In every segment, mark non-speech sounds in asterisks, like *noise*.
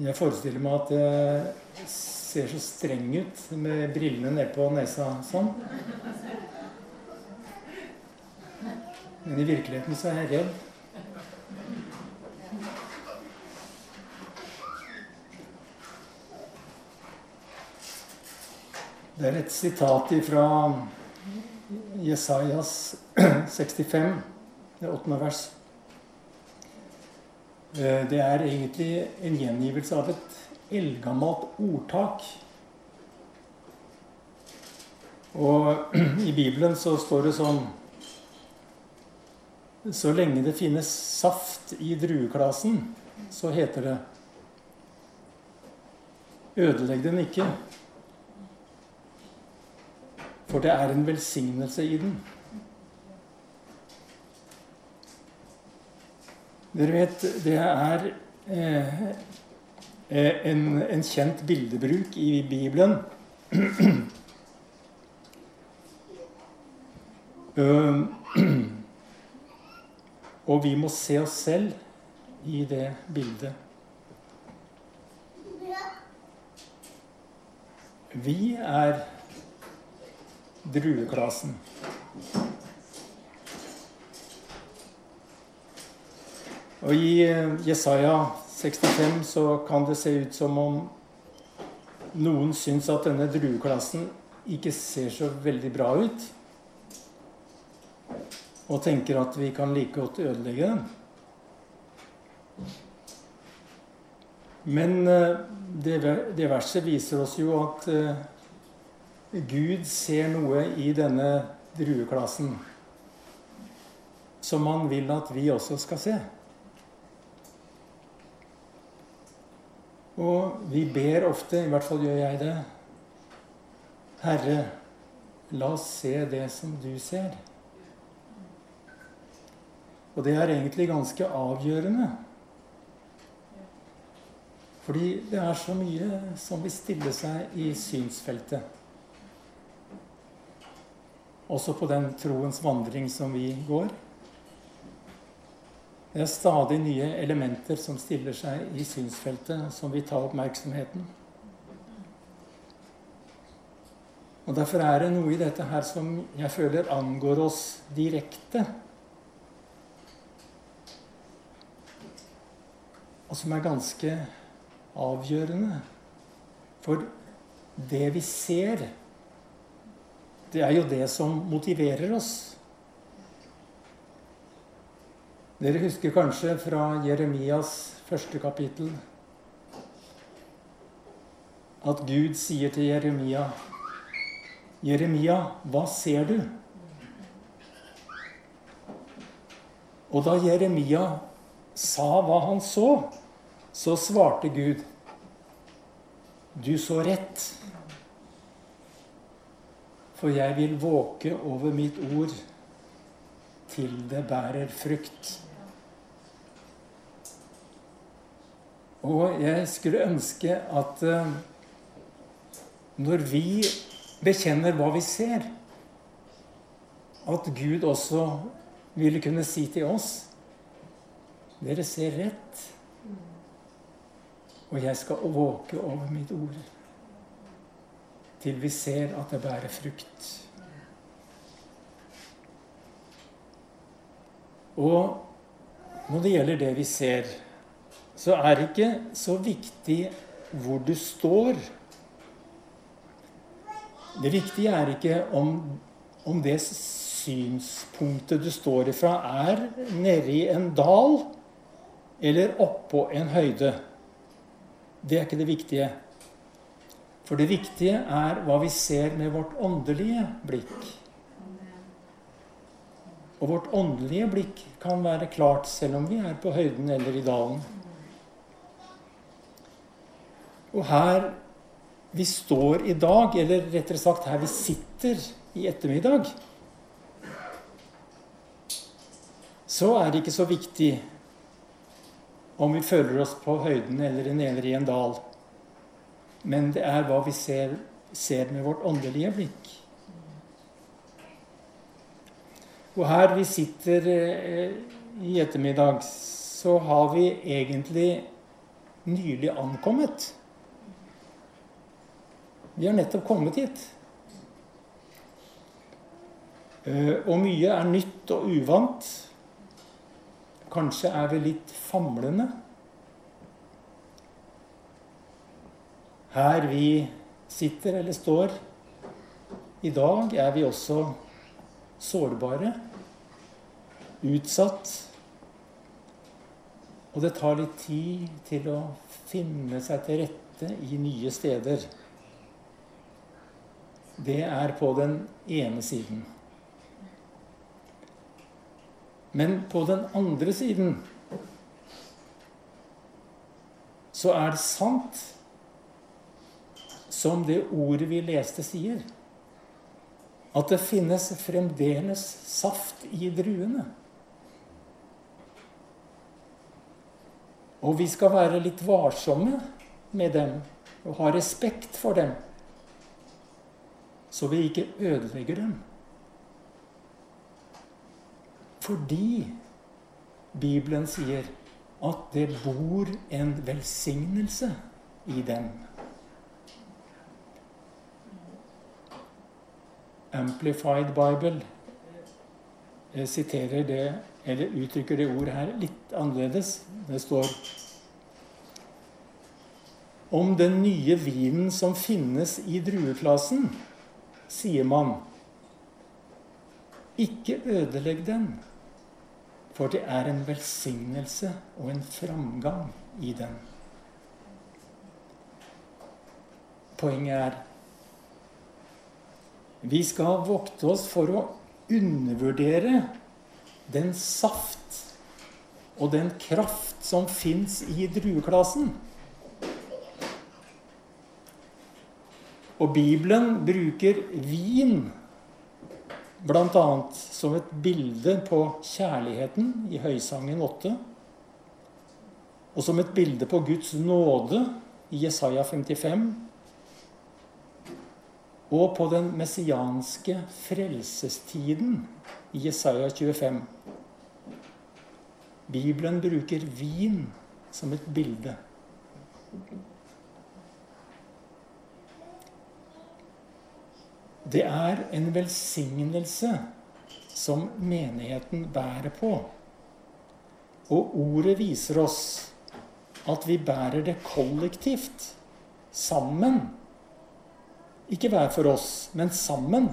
Jeg forestiller meg at jeg ser så streng ut med brillene nedpå nesa sånn. Men i virkeligheten så er jeg redd. Det er et sitat fra Jesajas *clears throat* 65, det åttende vers. Eh, det er egentlig en gjengivelse av et eldgammelt ordtak. Og *clears throat* i Bibelen så står det sånn Så lenge det finnes saft i drueklasen, så heter det Ødelegg den ikke, for det er en velsignelse i den. Dere vet, det er eh, en, en, kjent bildebruk i Bibelen. *clears throat* *clears throat* Og vi må se oss selv i det bildet. Vi er drueklassen. Og I eh, Jesaja 65 så kan det se ut som om noen syns at denne drueklassen ikke ser så veldig bra ut. Og tenker at vi kan like godt ødelegge den. Men eh, det, det verset viser oss jo at uh, Gud ser noe i denne drueklassen som han vil at vi også skal se. Og vi ber ofte, i hvert fall gjør jeg det Herre, la oss se det som du ser. Og det er egentlig ganske avgjørende. Fordi det er så mye som vil stille seg i synsfeltet. Også på den troens vandring som vi går. Det er stadig nye elementer som stiller seg i synsfeltet, som vil ta oppmerksomheten. Og Derfor er det noe i dette her som jeg føler angår oss direkte. Og som er ganske avgjørende. For det vi ser, det er jo det som motiverer oss. Dere husker kanskje fra Jeremias første kapittel at Gud sier til Jeremia Jeremia, hva ser du? Og da Jeremia sa hva han så, så svarte Gud Du så rett. For jeg vil våke over mitt ord til det bærer frukt. Og jeg skulle ønske at uh, når vi bekjenner hva vi ser, at Gud også ville kunne si til oss Dere ser rett, og jeg skal våke over mitt ord til vi ser at det bærer frukt. Og når det gjelder det vi ser så er det ikke så viktig hvor du står. Det viktige er ikke om, om det synspunktet du står ifra, er nede i en dal eller oppå en høyde. Det er ikke det viktige. For det viktige er hva vi ser med vårt åndelige blikk. Og vårt åndelige blikk kan være klart selv om vi er på høyden eller i dalen. Og her vi står i dag, eller rettere sagt her vi sitter i ettermiddag, så er det ikke så viktig om vi føler oss på høyden eller nede i en dal. Men det er hva vi ser, ser med vårt åndelige blikk. Og her vi sitter eh, i ettermiddag, så har vi egentlig nylig ankommet. Vi har nettopp kommet hit. Eh, og mye er nytt og uvant. Kanskje er vi litt famlende. Her vi sitter eller står i dag, er vi også sårbare, utsatt. Og det tar litt tid til å finne seg til rette i nye steder. Det er på den ene siden. Men på den andre siden så er det sant som det ordet vi leste, sier. At det finnes fremdeles saft i druene. Og vi skal være litt varsomme med dem og ha respekt for dem, så vi ikke ødelegger dem. Fordi Bibelen sier at det bor en velsignelse i dem. Amplified Bible jeg siterer det, eller uttrykker det ordet her litt annerledes. Det står Om den nye vinen som finnes i drueklassen, sier man, ikke ødelegg den. For det er en velsignelse og en framgang i den. Poenget er vi skal vokte oss for å undervurdere den saft og den kraft som fins i drueklassen. Og Bibelen bruker vin Bl.a. som et bilde på kjærligheten i Høysangen 8. Og som et bilde på Guds nåde i Jesaja 55. Og på den messianske frelsestiden i Jesaja 25. Bibelen bruker vin som et bilde. Det er en velsignelse som menigheten bærer på. Og ordet viser oss at vi bærer det kollektivt. Sammen. Ikke hver for oss, men sammen.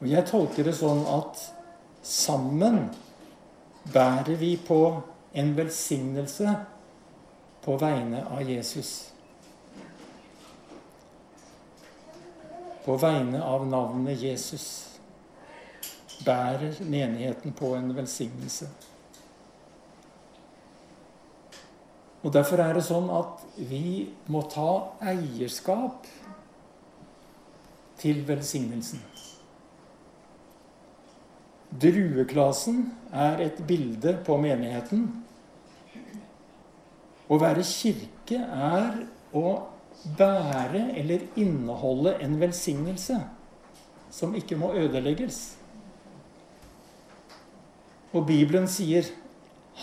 Og jeg tolker det sånn at sammen bærer vi på en velsignelse på vegne av Jesus. På vegne av navnet Jesus bærer menigheten på en velsignelse. Og Derfor er det sånn at vi må ta eierskap til velsignelsen. Drueklasen er et bilde på menigheten. Å være kirke er å bære eller inneholde en velsignelse som ikke må ødelegges. Og Bibelen sier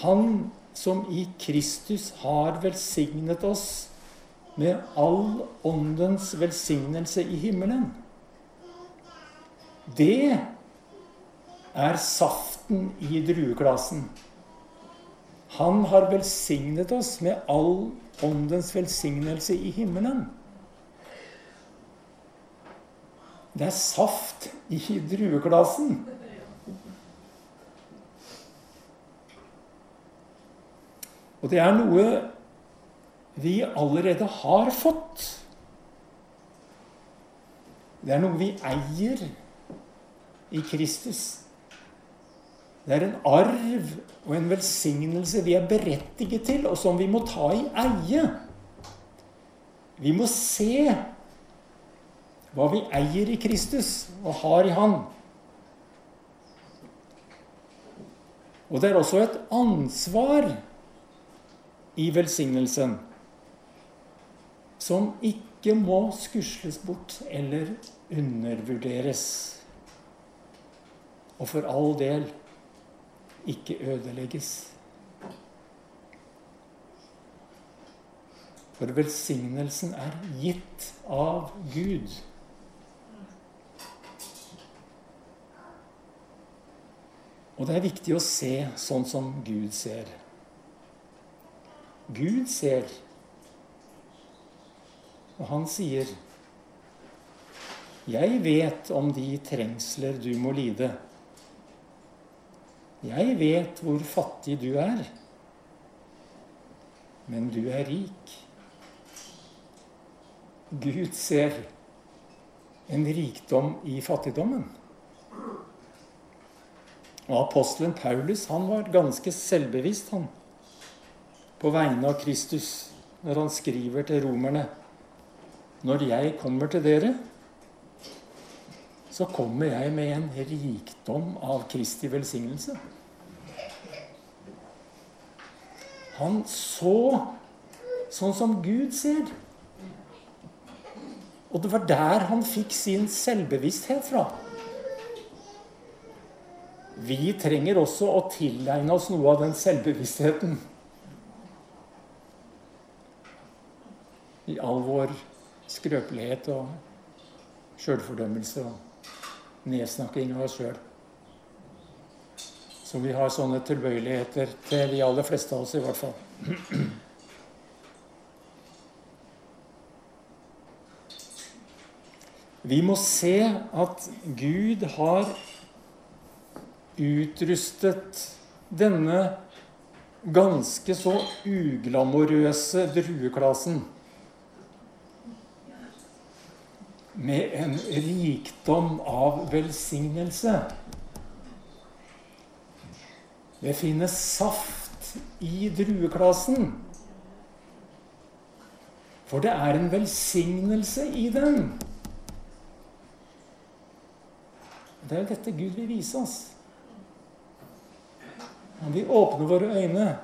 Han som i Kristus har velsignet oss med all åndens velsignelse i himmelen. Det er saften i drueklassen. Han har velsignet oss med all åndens velsignelse i himmelen. Det er saft i drueklassen. Og det er noe vi allerede har fått. Det er noe vi eier i Kristus. Det er en arv og en velsignelse vi er berettiget til, og som vi må ta i eie. Vi må se hva vi eier i Kristus og har i Han. Og det er også et ansvar i velsignelsen som ikke må skusles bort eller undervurderes. Og for all del ikke ødelegges. For velsignelsen er gitt av Gud. Og det er viktig å se sånn som Gud ser. Gud ser, og han sier, 'Jeg vet om de trengsler du må lide.' 'Jeg vet hvor fattig du er, men du er rik.' Gud ser en rikdom i fattigdommen. Og apostelen Paulus han var ganske selvbevisst han, på vegne av Kristus når han skriver til romerne Når jeg kommer til dere, så kommer jeg med en rikdom av Kristi velsignelse. Han så sånn som Gud ser. Og det var der han fikk sin selvbevissthet fra. Vi trenger også å tilegne oss noe av den selvbevisstheten. I all vår skrøpelighet og sjølfordømmelse og nedsnakking av oss sjøl. Så vi har sånne tilbøyeligheter til de aller fleste av oss, i hvert fall. Vi må se at Gud har utrustet denne ganske så uglamorøse drueklassen med en rikdom av velsignelse. Det finnes saft i drueklassen. For det er en velsignelse i den. Det er dette Gud vil vise oss. Han vil åpne våre øyne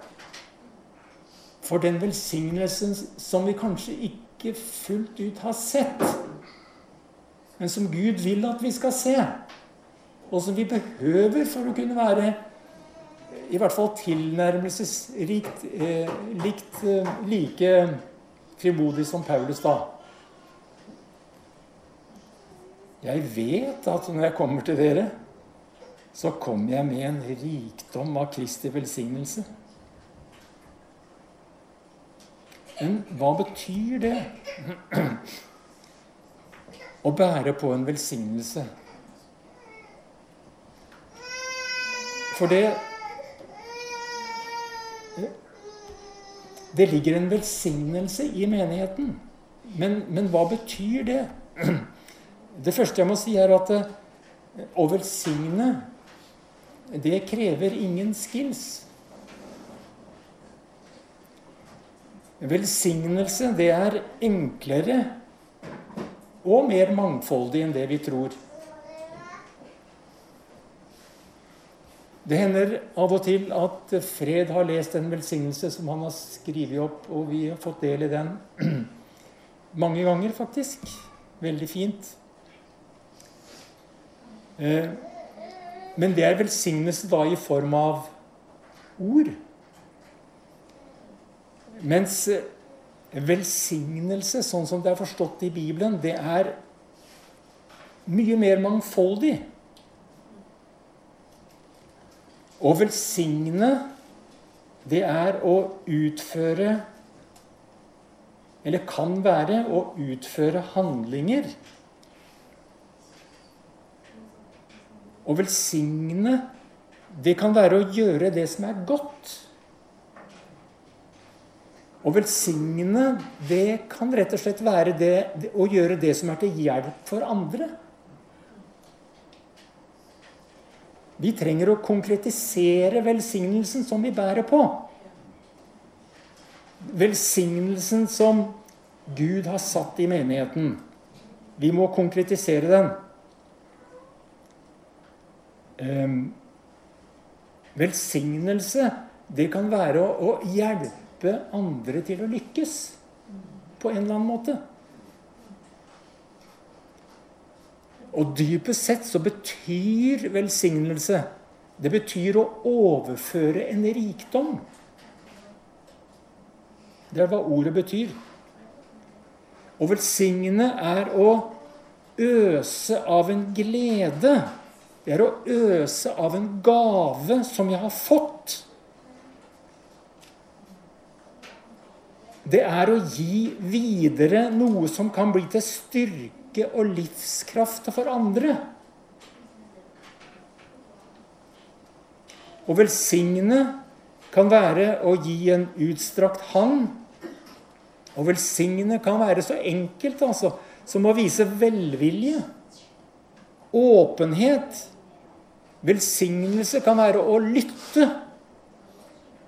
for den velsignelsen som vi kanskje ikke fullt ut har sett, men som Gud vil at vi skal se, og som vi behøver for å kunne være i hvert fall tilnærmelsesrikt eh, likt, eh, like frimodig som Paulus da. Jeg vet at når jeg kommer til dere, så kommer jeg med en rikdom av Kristi velsignelse. Men hva betyr det? Å bære på en velsignelse. For det Det ligger en velsignelse i menigheten. Men, men hva betyr det? Det første jeg må si, er at å velsigne det krever ingen skills. Velsignelse, det er enklere og mer mangfoldig enn det vi tror. Det hender av og til at Fred har lest en velsignelse som han har skrevet opp, og vi har fått del i den *clears throat* mange ganger, faktisk. Veldig fint. Eh, men det er velsignelse da i form av ord. Mens eh, velsignelse, sånn som det er forstått i Bibelen, det er mye mer mangfoldig. Å velsigne, det er å utføre Eller kan være å utføre handlinger Å velsigne, det kan være å gjøre det som er godt. Å velsigne, det kan rett og slett være det, det, å gjøre det som er til hjelp for andre. Vi trenger å konkretisere velsignelsen som vi bærer på. Velsignelsen som Gud har satt i menigheten. Vi må konkretisere den. Um, velsignelse, det kan være å, å, hjelpe andre til å lykkes på en eller annen måte. Og dypest sett så betyr velsignelse Det betyr å overføre en rikdom. Det er hva ordet betyr. Å velsigne er å øse av en glede. Det er å øse av en gave som jeg har fått. Det er å gi videre noe som kan bli til styrke og livskraft for andre. Å velsigne kan være å gi en utstrakt hånd. Å velsigne kan være så enkelt altså, som å vise velvilje, åpenhet. Velsignelse kan være å lytte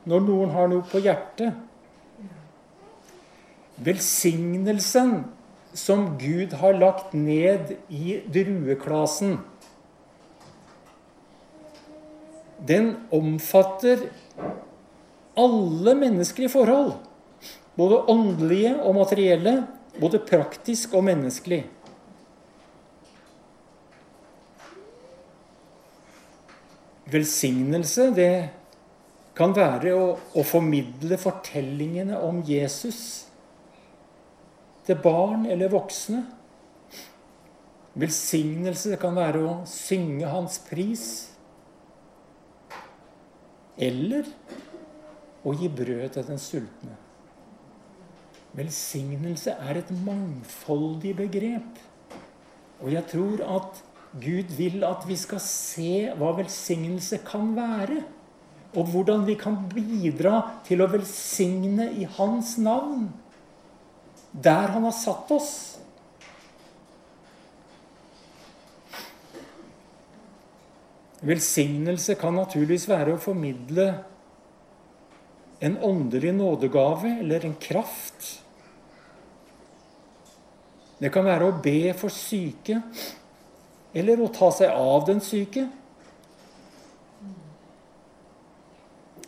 når noen har noe på hjertet. Velsignelsen som Gud har lagt ned i drueklasen, den omfatter alle menneskelige forhold. Både åndelige og materielle, både praktisk og menneskelig. Velsignelse, det kan være å, å formidle fortellingene om Jesus til barn eller voksne. Velsignelse kan være å synge hans pris. Eller å gi brød til den sultne. Velsignelse er et mangfoldig begrep. Og jeg tror at Gud vil at vi skal se hva velsignelse kan være. Og hvordan vi kan bidra til å velsigne i Hans navn. Der Han har satt oss. Velsignelse kan naturligvis være å formidle en åndelig nådegave eller en kraft. Det kan være å be for syke eller å ta seg av den syke.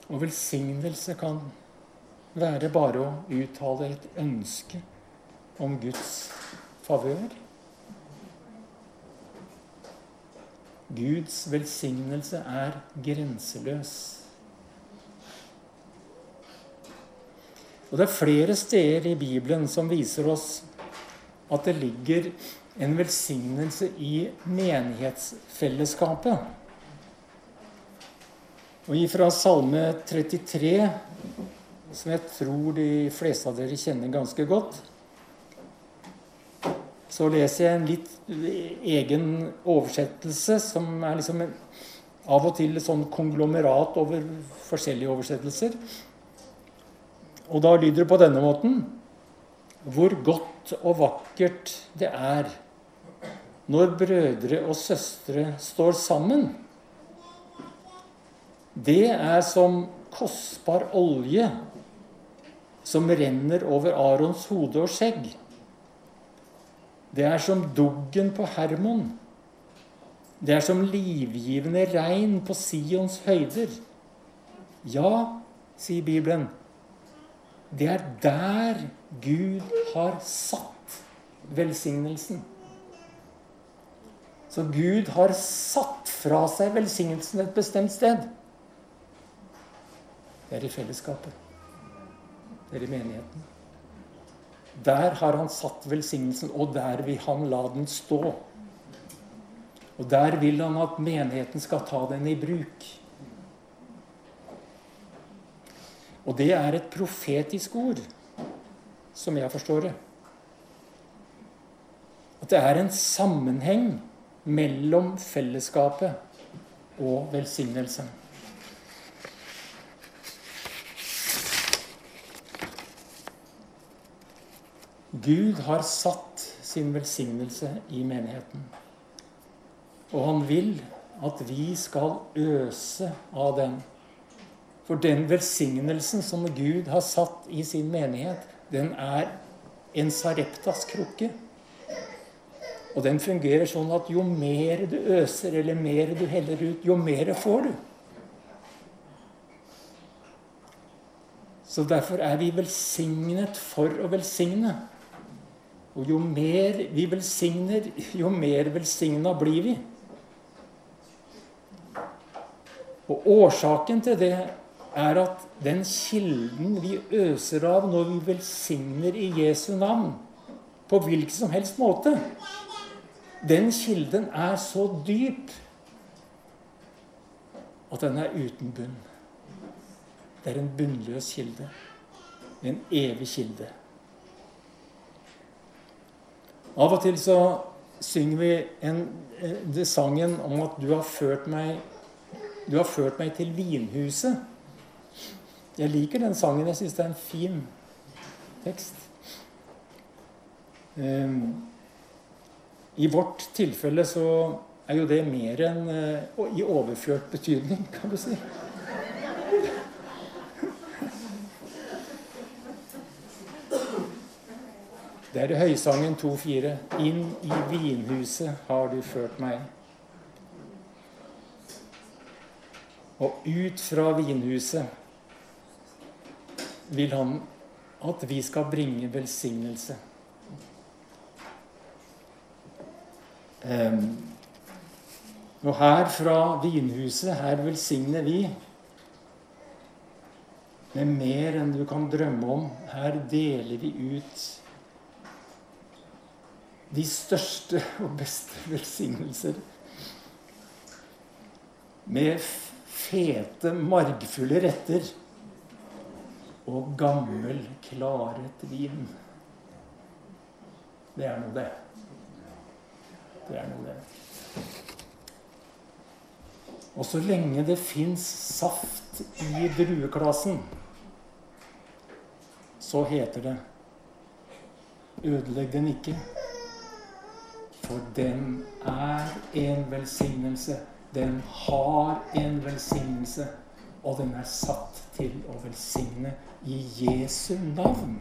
Og velsignelse kan være bare å uttale et ønske om Guds favør. Guds velsignelse er grenseløs. Og Det er flere steder i Bibelen som viser oss at det ligger en velsignelse i menighetsfellesskapet. Og ifra Salme 33, som jeg tror de fleste av dere kjenner ganske godt, så leser jeg en litt egen oversettelse som er liksom av og til et sånn konglomerat over forskjellige oversettelser. Og da lyder det på denne måten hvor godt og vakkert det er når brødre og søstre står sammen. Det er som kostbar olje som renner over Arons hode og skjegg. Det er som duggen på Hermon. Det er som livgivende regn på Sions høyder. Ja, sier Bibelen, det er der Gud har satt velsignelsen. Så Gud har satt fra seg velsignelsen et bestemt sted. Det er i fellesskapet. Det er i menigheten. Der har han satt velsignelsen, og der vil han la den stå. Og der vil han at menigheten skal ta den i bruk. Og det er et profetisk ord, som jeg forstår det. At det er en sammenheng mellom fellesskapet og velsignelsen. Gud har satt sin velsignelse i menigheten. Og han vil at vi skal øse av den. For den velsignelsen som Gud har satt i sin menighet, den er en sareptas krukke. Og den fungerer sånn at jo mer du øser, eller mer du heller ut, jo mer får du. Så derfor er vi velsignet for å velsigne. Og jo mer vi velsigner, jo mer velsigna blir vi. Og årsaken til det er at den kilden vi øser av når vi velsigner i Jesu navn, på hvilken som helst måte. Den kilden er så dyp at den er uten bunn. Det er en bunnløs kilde. En evig kilde. Av og til så synger vi en, det sangen om at du har ført meg du har ført meg til vinhuset. Jeg liker den sangen. Jeg syns det er en fin tekst. Um, I vårt tilfelle så er jo det mer enn uh, i overført betydning, kan du si. Det er i Høysangen 2,4. Inn i vinhuset har du ført meg. Og ut fra vinhuset vil han at vi skal bringe velsignelse. Um, og her fra vinhuset, her velsigner vi med mer enn du kan drømme om. Her deler vi ut de største og beste velsignelser. Med fete, margfulle retter og gammel, klaret vin. Det er noe, det. Det er noe, det. Og så lenge det fins saft i drueklassen, så heter det Ødelegg den ikke. For den er en velsignelse. Den har en velsignelse. Og den er satt til å velsigne i Jesu navn.